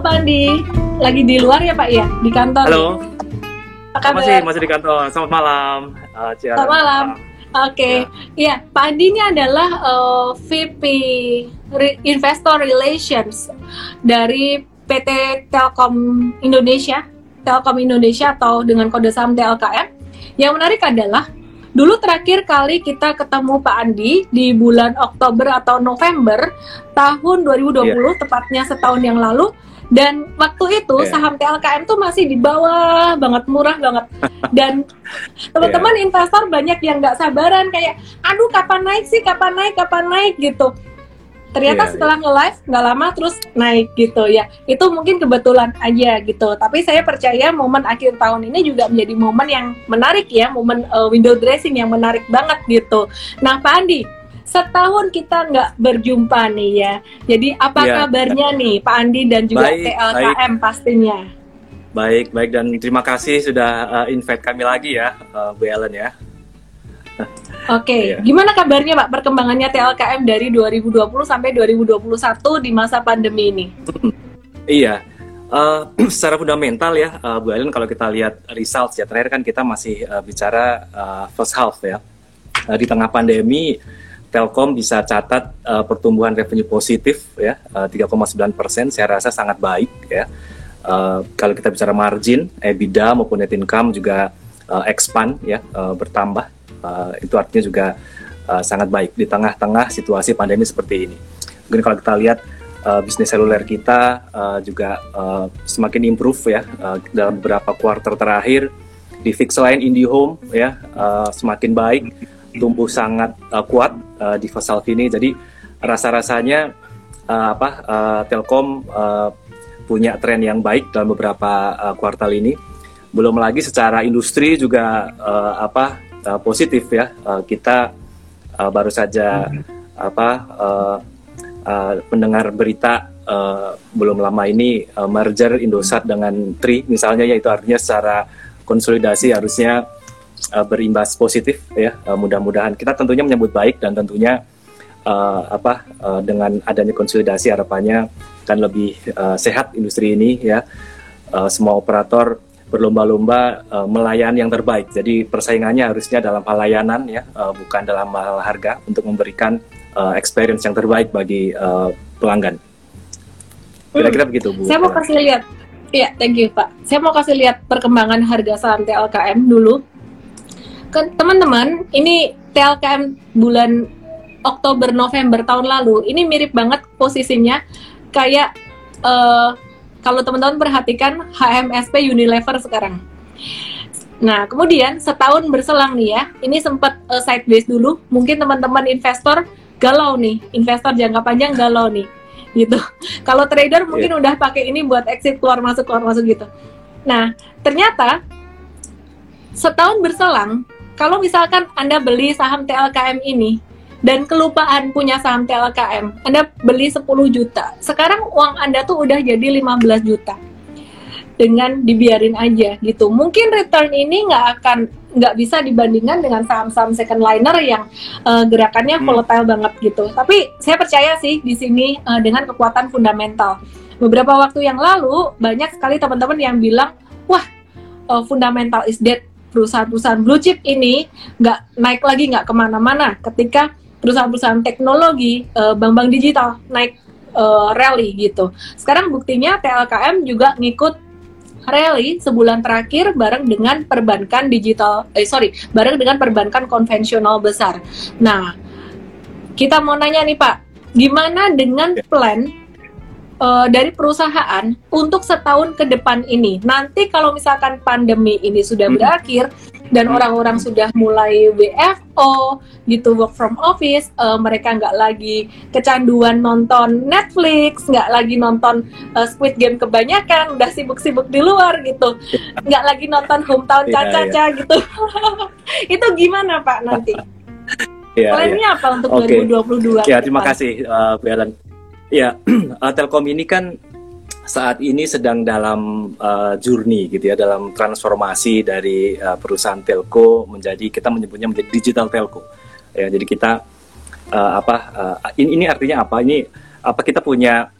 Halo Pak Andi, lagi di luar ya Pak ya, di kantor. Halo. Apa kabar? Masih masih di kantor. Selamat malam. Uh. Selamat malam. Oke, iya Pak Andi ini adalah uh, VP Re- Investor Relations dari PT Telkom Indonesia, Telkom Indonesia atau dengan kode saham TLKM. Yang menarik adalah dulu terakhir kali kita ketemu Pak Andi di bulan Oktober atau November tahun 2020, tepatnya setahun yang lalu. Dan waktu itu Iya. saham TLKM tuh masih di bawah banget, murah banget. Dan teman-teman investor banyak yang nggak sabaran kayak, aduh kapan naik sih, kapan naik, kapan naik gitu. Ternyata Iya, setelah nge-live nggak lama terus naik gitu ya. Itu mungkin kebetulan aja gitu. Tapi saya percaya momen akhir tahun ini juga menjadi momen yang menarik ya, momen uh, window dressing yang menarik banget gitu. Nah Pak Andi, setahun kita nggak berjumpa nih ya. Jadi apa Iya. kabarnya nih Pak Andi dan juga Baik, TLKM pastinya? Baik, baik dan terima kasih sudah uh, invite kami lagi ya, uh, Bu Ellen ya. Oke, Iya. gimana kabarnya Pak perkembangannya TLKM dari 2020 sampai 2021 di masa pandemi ini? Iya. Uh, secara fundamental ya, uh, Bu Ellen kalau kita lihat results ya terakhir kan kita masih uh, bicara uh, first half ya. Uh, di tengah pandemi Telkom bisa catat uh, pertumbuhan revenue positif ya uh, 3,9 persen. Saya rasa sangat baik ya. Uh, kalau kita bicara margin, EBITDA maupun net income juga uh, expand ya uh, bertambah. Uh, itu artinya juga uh, sangat baik di tengah-tengah situasi pandemi seperti ini. Mungkin kalau kita lihat uh, bisnis seluler kita uh, juga uh, semakin improve ya uh, dalam beberapa kuartal terakhir di fixed line IndiHome ya uh, semakin baik tumbuh sangat uh, kuat uh, di half ini. Jadi rasa-rasanya uh, apa uh, Telkom uh, punya tren yang baik dalam beberapa uh, kuartal ini. Belum lagi secara industri juga uh, apa uh, positif ya. Uh, kita uh, baru saja apa uh, uh, mendengar berita uh, belum lama ini uh, merger Indosat dengan Tri misalnya ya itu artinya secara konsolidasi harusnya uh, berimbas positif ya. Uh, mudah-mudahan kita tentunya menyambut baik dan tentunya uh, apa uh, dengan adanya konsolidasi harapannya akan lebih uh, sehat industri ini ya. Uh, semua operator berlomba-lomba uh, melayani yang terbaik. Jadi persaingannya harusnya dalam hal layanan ya uh, bukan dalam hal harga untuk memberikan uh, experience yang terbaik bagi uh, pelanggan. Kira-kira begitu Bu. Saya mau kasih lihat, ya thank you Pak. Saya mau kasih lihat perkembangan harga saham TLKM dulu. Ke teman-teman, ini TLKM bulan Oktober November tahun lalu, ini mirip banget posisinya kayak eh, kalau teman-teman perhatikan HMSP Unilever sekarang. Nah, kemudian setahun berselang nih ya, ini sempat eh, sideways dulu. Mungkin teman-teman investor galau nih, investor jangka panjang galau nih, gitu. Kalau trader mungkin udah pakai ini buat exit keluar masuk keluar masuk gitu. Nah, ternyata setahun berselang, kalau misalkan Anda beli saham TLKM ini dan kelupaan punya saham TLKM, Anda beli 10 juta. Sekarang uang Anda tuh udah jadi 15 juta. Dengan dibiarin aja gitu. Mungkin return ini nggak akan nggak bisa dibandingkan dengan saham-saham second liner yang eh, gerakannya Hmm. volatile banget gitu. Tapi saya percaya sih di sini eh, dengan kekuatan fundamental. Beberapa waktu yang lalu banyak sekali teman-teman yang bilang, wah eh, fundamental is dead. Perusahaan-perusahaan blue chip ini nggak naik lagi nggak ke mana-mana ketika perusahaan-perusahaan teknologi, eh, bank-bank digital naik eh, rally gitu. Sekarang buktinya TLKM juga ngikut rally sebulan terakhir bareng dengan perbankan digital, eh sorry, bareng dengan perbankan konvensional besar. Nah, kita mau nanya nih Pak, gimana dengan plan eh, dari perusahaan untuk setahun ke depan ini? Nanti kalau misalkan pandemi ini sudah Hmm. berakhir dan Hmm. orang-orang sudah mulai WFO gitu work from office, eh, mereka nggak lagi kecanduan nonton Netflix, nggak lagi nonton eh, Squid Game kebanyakan, udah sibuk-sibuk di luar gitu, nggak lagi nonton Hometown Iya, Caca-Caca gitu. Itu gimana Pak nanti? Iya, iya. Plannya apa untuk Oke. 2022? Ya, ke terima depan? kasih uh, Bu Ellen. Ya, uh, Telkom ini kan saat ini sedang dalam uh, journey gitu ya, dalam transformasi dari uh, perusahaan telco menjadi kita menyebutnya menjadi digital telco. Ya, jadi kita uh, apa uh, ini, ini artinya apa? Ini apa kita punya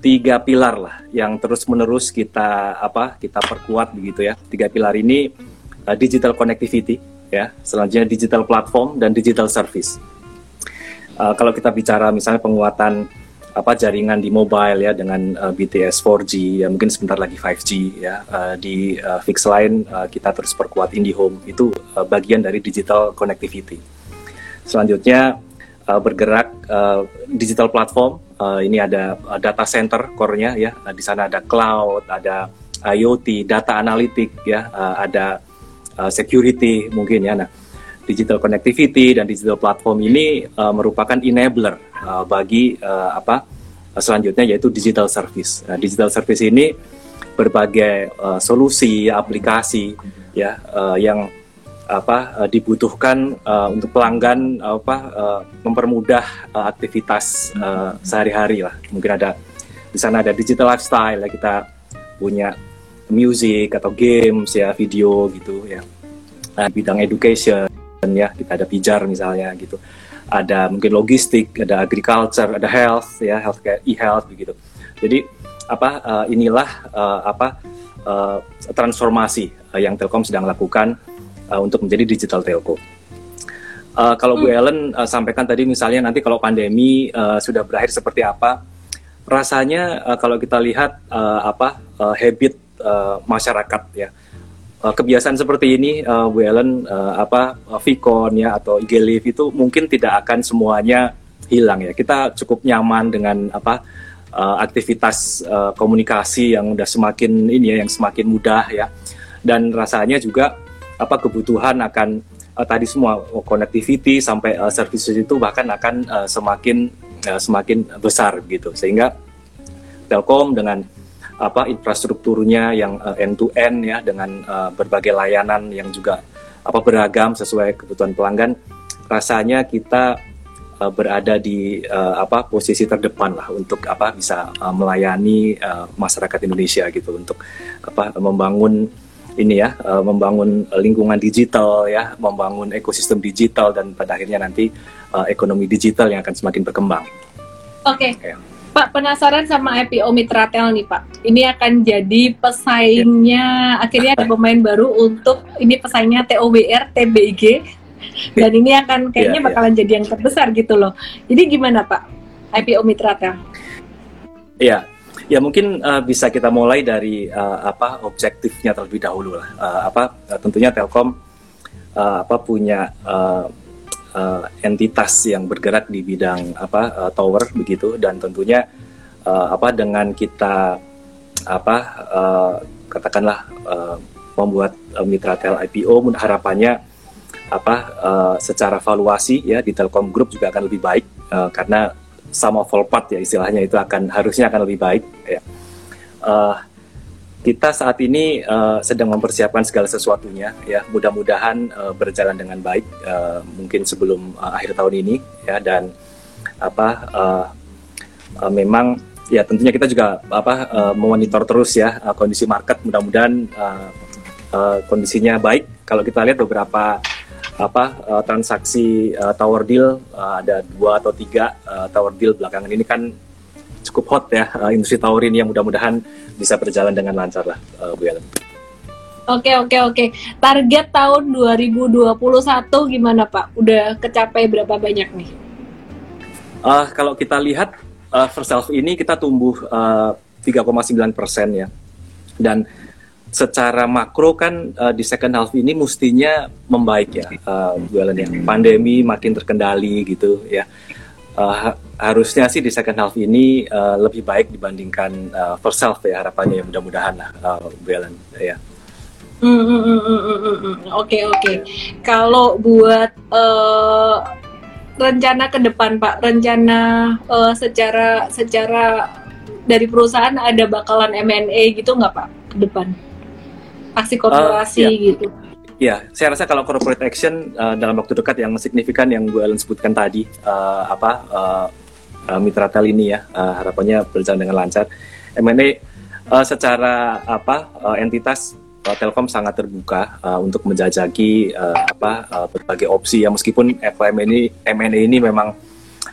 tiga pilar lah yang terus menerus kita apa kita perkuat begitu ya. Tiga pilar ini uh, digital connectivity ya, selanjutnya digital platform dan digital service. Uh, kalau kita bicara misalnya penguatan apa jaringan di mobile ya dengan uh, BTS 4G ya mungkin sebentar lagi 5G ya uh, di uh, fixed line uh, kita terus perkuat IndiHome itu uh, bagian dari digital connectivity. Selanjutnya uh, bergerak uh, digital platform uh, ini ada uh, data center core-nya ya uh, di sana ada cloud, ada IoT, data analitik ya, uh, ada uh, security mungkin ya. Nah, digital connectivity dan digital platform ini uh, merupakan enabler uh, bagi uh, apa selanjutnya yaitu digital service. Nah, digital service ini berbagai uh, solusi aplikasi ya uh, yang apa uh, dibutuhkan uh, untuk pelanggan apa uh, mempermudah uh, aktivitas uh, sehari-hari lah. Mungkin ada di sana ada digital lifestyle ya kita punya music atau games ya video gitu ya. Nah, bidang education ya kita ada pijar misalnya gitu ada mungkin logistik ada agriculture ada health ya healthcare e-health begitu jadi apa uh, inilah uh, apa uh, transformasi uh, yang Telkom sedang lakukan uh, untuk menjadi digital telco uh, kalau Bu hmm. Ellen uh, sampaikan tadi misalnya nanti kalau pandemi uh, sudah berakhir seperti apa rasanya uh, kalau kita lihat uh, apa uh, habit uh, masyarakat ya uh, kebiasaan seperti ini uh, Bu uh, apa Vicon ya atau IG Live itu mungkin tidak akan semuanya hilang ya. Kita cukup nyaman dengan apa uh, aktivitas uh, komunikasi yang udah semakin ini ya yang semakin mudah ya. Dan rasanya juga apa kebutuhan akan uh, tadi semua connectivity sampai uh, services itu bahkan akan uh, semakin uh, semakin besar gitu. Sehingga Telkom dengan apa infrastrukturnya yang uh, end to end ya dengan uh, berbagai layanan yang juga apa beragam sesuai kebutuhan pelanggan rasanya kita uh, berada di uh, apa posisi terdepan lah untuk apa bisa uh, melayani uh, masyarakat Indonesia gitu untuk apa membangun ini ya uh, membangun lingkungan digital ya membangun ekosistem digital dan pada akhirnya nanti uh, ekonomi digital yang akan semakin berkembang. Oke. Okay. Okay. Pak penasaran sama IPO Mitratel nih Pak. Ini akan jadi pesaingnya akhirnya ada pemain baru untuk ini pesaingnya TOBR, TBG dan ini akan kayaknya yeah, bakalan yeah. jadi yang terbesar gitu loh. Jadi gimana Pak IPO Mitratel? Iya. Ya mungkin uh, bisa kita mulai dari uh, apa objektifnya terlebih dahulu lah. Uh, apa tentunya Telkom uh, apa punya uh, uh, entitas yang bergerak di bidang apa uh, tower begitu dan tentunya uh, apa dengan kita apa uh, katakanlah uh, membuat uh, Mitratel IPO harapannya apa uh, secara valuasi ya di Telkom Group juga akan lebih baik uh, karena sama full part ya istilahnya itu akan harusnya akan lebih baik ya. Uh, kita saat ini uh, sedang mempersiapkan segala sesuatunya ya. Mudah-mudahan uh, berjalan dengan baik uh, mungkin sebelum uh, akhir tahun ini ya. Dan apa uh, uh, memang ya tentunya kita juga apa uh, memonitor terus ya uh, kondisi market. Mudah-mudahan uh, uh, kondisinya baik. Kalau kita lihat beberapa apa uh, transaksi uh, tower deal uh, ada dua atau tiga uh, tower deal belakangan ini kan cukup hot ya uh, industri tower ini yang mudah-mudahan bisa berjalan dengan lancar lah uh, Bu Ellen. Oke oke oke. Target tahun 2021 gimana Pak? Udah kecapai berapa banyak nih? Uh, kalau kita lihat uh, first half ini kita tumbuh uh, 3,9 persen ya. Dan secara makro kan uh, di second half ini mestinya membaik ya, uh, Bu Ellen ya. Pandemi makin terkendali gitu ya uh, harusnya sih di second half ini uh, lebih baik dibandingkan uh, first half ya harapannya ya mudah-mudahan lah uh, Belen ya. Hmm, hmm, hmm, oke oke. Kalau buat uh, rencana ke depan Pak, rencana uh, secara secara dari perusahaan ada bakalan M&A gitu nggak Pak ke depan? Aksi korporasi uh, ya. gitu. Ya, saya rasa kalau corporate action uh, dalam waktu dekat yang signifikan yang Bu Ellen sebutkan tadi, uh, apa uh, mitra tel ini ya, uh, harapannya berjalan dengan lancar. M&A uh, secara apa uh, entitas uh, Telkom sangat terbuka uh, untuk menjajaki uh, apa uh, berbagai opsi. Ya meskipun FMN ini M&A ini memang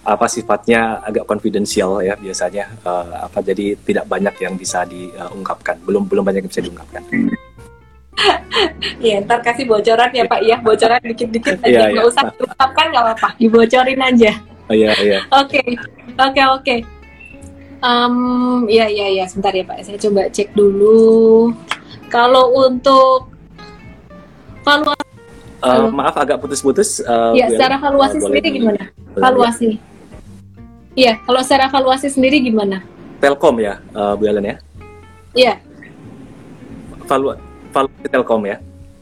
apa sifatnya agak konfidensial ya biasanya uh, apa jadi tidak banyak yang bisa diungkapkan. Belum belum banyak yang bisa diungkapkan Iya, ntar kasih bocoran ya Pak ya, bocoran dikit-dikit aja, Iya, nggak iya. usah diungkapkan nggak apa-apa, dibocorin aja. oh, iya iya Oke, oke, oke. Em, ya, ya, ya, sebentar ya Pak, saya coba cek dulu. Kalau untuk valuasi, Uh, Halo. maaf agak putus-putus uh, ya secara valuasi Uh, sendiri di- gimana? boleh Valuasi. Iya, kalau secara valuasi sendiri gimana? ya. Telkom ya uh, Bu Ellen ya Iya, valu valuasi Telkom ya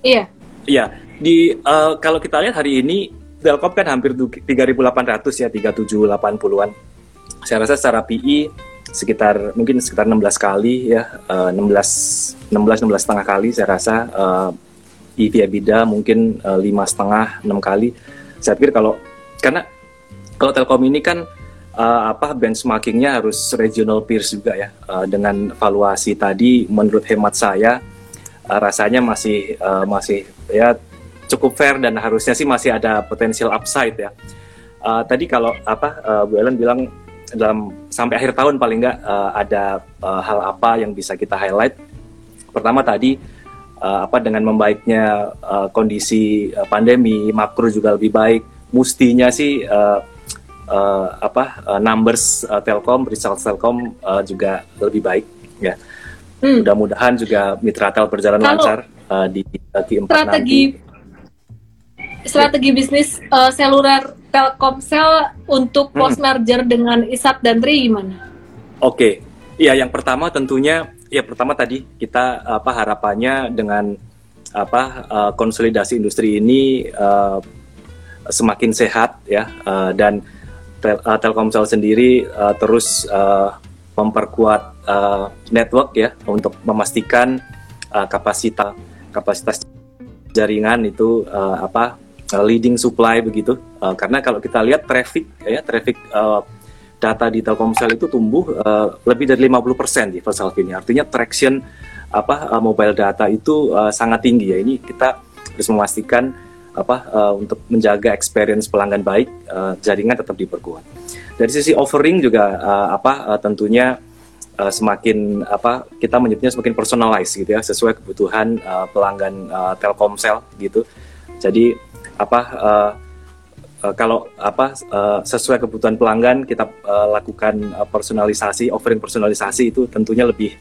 iya, Iya, di eh, kalau kita lihat hari ini Telkom kan hampir tu- 3.800 ya, 3780-an. Saya rasa secara PI sekitar mungkin sekitar 16 kali ya, eh, 16 16 16 setengah kali saya rasa eh, EV EBITDA mungkin eh, lima setengah enam kali. Saya pikir kalau karena kalau Telkom ini kan eh, apa benchmarkingnya harus regional peers juga ya Eh, dengan valuasi tadi menurut hemat saya eh, rasanya masih eh, masih ya cukup fair dan harusnya sih masih ada potensial upside ya. Eh, tadi kalau apa eh, Bu Ellen bilang dalam sampai akhir tahun paling nggak eh, ada eh, hal apa yang bisa kita highlight. Pertama tadi eh, apa dengan membaiknya eh, kondisi pandemi makro juga lebih baik. Mustinya sih eh, eh, apa eh, numbers eh, Telkom, results Telkom eh, juga lebih baik ya. Hmm. Mudah-mudahan juga mitra tel berjalan Kalau lancar eh, di Q4 strategi nanti. strategi bisnis eh, seluler Telkomsel untuk Hmm. post merger dengan Isat dan Tri gimana? Oke, iya yang pertama tentunya ya pertama tadi kita apa harapannya dengan apa eh, konsolidasi industri ini eh, semakin sehat ya eh, dan tel, eh, Telkomsel sendiri eh, terus eh, memperkuat eh, network ya untuk memastikan eh, kapasitas kapasitas jaringan itu eh, apa eh, leading supply begitu Eh, karena kalau kita lihat traffic ya traffic eh, data di Telkomsel itu tumbuh eh, lebih dari 50% di first half ini. Artinya traction apa eh, mobile data itu eh, sangat tinggi ya. Ini kita harus memastikan apa eh, untuk menjaga experience pelanggan baik, eh, jaringan tetap diperkuat. Dari sisi offering juga eh, apa eh, tentunya eh, semakin apa kita menyebutnya semakin personalized gitu ya, sesuai kebutuhan eh, pelanggan eh, Telkomsel gitu. Jadi apa eh, Uh, kalau apa uh, sesuai kebutuhan pelanggan kita uh, lakukan uh, personalisasi, offering personalisasi itu tentunya lebih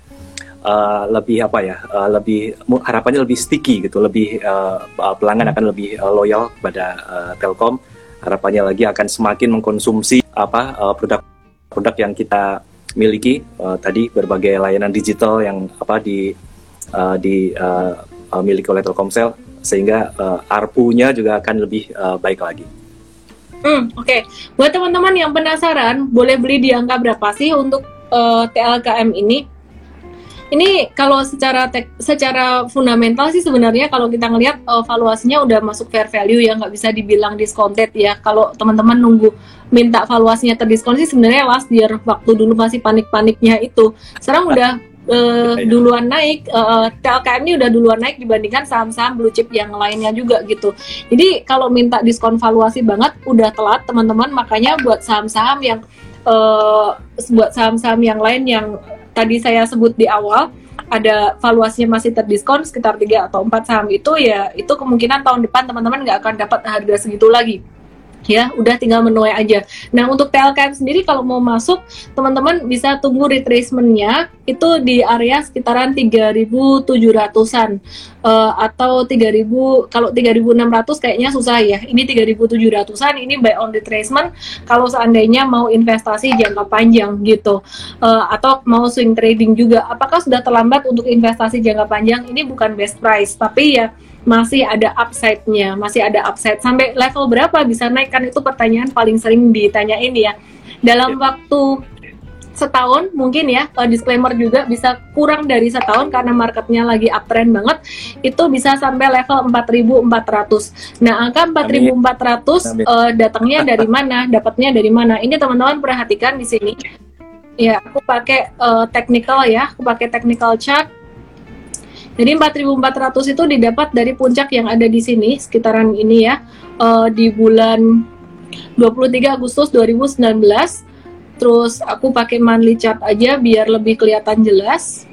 uh, lebih apa ya, uh, lebih harapannya lebih sticky gitu, lebih uh, uh, pelanggan akan lebih uh, loyal kepada uh, Telkom. Harapannya lagi akan semakin mengkonsumsi apa uh, produk-produk yang kita miliki uh, tadi berbagai layanan digital yang apa di uh, di uh, uh, miliki oleh Telkomsel sehingga uh, ARPU-nya juga akan lebih uh, baik lagi. Hmm, oke. Buat teman-teman yang penasaran, boleh beli di angka berapa sih untuk eh, TLKM ini? Ini kalau secara tek- secara fundamental sih sebenarnya kalau kita ngelihat eh, valuasinya udah masuk fair value ya nggak bisa dibilang discounted ya. Kalau teman-teman nunggu minta valuasinya terdiskon sih sebenarnya last year waktu dulu masih panik-paniknya itu. Sekarang udah Iya. duluan naik, eh, TLKM ini udah duluan naik dibandingkan saham-saham blue chip yang lainnya juga gitu. Jadi kalau minta diskon valuasi banget udah telat teman-teman makanya buat saham-saham yang eh, buat saham-saham yang lain yang tadi saya sebut di awal ada valuasinya masih terdiskon sekitar 3 atau 4 saham itu ya itu kemungkinan tahun depan teman-teman nggak akan dapat harga segitu lagi ya udah tinggal menuai aja. Nah untuk TLKM sendiri kalau mau masuk teman-teman bisa tunggu retracementnya itu di area sekitaran 3.700an Eh, atau 3.000 kalau 3.600 kayaknya susah ya. Ini 3.700an ini buy on retracement kalau seandainya mau investasi jangka panjang gitu Eh, atau mau swing trading juga. Apakah sudah terlambat untuk investasi jangka panjang? Ini bukan best price tapi ya masih ada upside-nya, masih ada upside. Sampai level berapa bisa naik kan itu pertanyaan paling sering ditanyain ya. Dalam Ya. waktu setahun mungkin ya eh, disclaimer juga bisa kurang dari setahun karena marketnya lagi uptrend banget itu bisa sampai level 4.400 nah angka 4.400 Amin. eh, datangnya dari mana dapatnya dari mana ini teman-teman perhatikan di sini ya aku pakai eh, technical ya aku pakai technical chart jadi 4.400 itu didapat dari puncak yang ada di sini sekitaran ini ya eh, di bulan 23 Agustus 2019 terus aku pakai monthly chart aja biar lebih kelihatan jelas.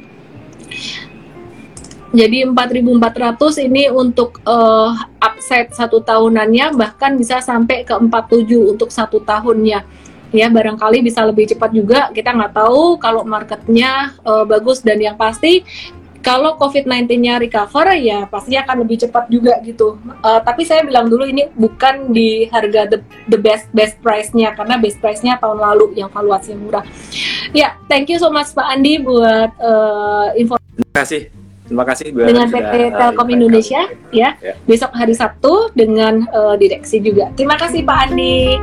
Jadi 4.400 ini untuk uh, upside satu tahunannya bahkan bisa sampai ke 47 untuk satu tahunnya. Ya barangkali bisa lebih cepat juga. Kita nggak tahu kalau marketnya uh, bagus dan yang pasti kalau COVID-19-nya recover ya pasti akan lebih cepat juga gitu. Uh, tapi saya bilang dulu ini bukan di harga the, the best best price-nya karena best price-nya tahun lalu yang valuasi murah. Ya, thank you so much Pak Andi buat uh, info. Terima kasih. Terima kasih Bu dengan PT uh, Telkom Indonesia ya. ya. Besok hari Sabtu dengan uh, direksi juga. Terima kasih Pak Andi.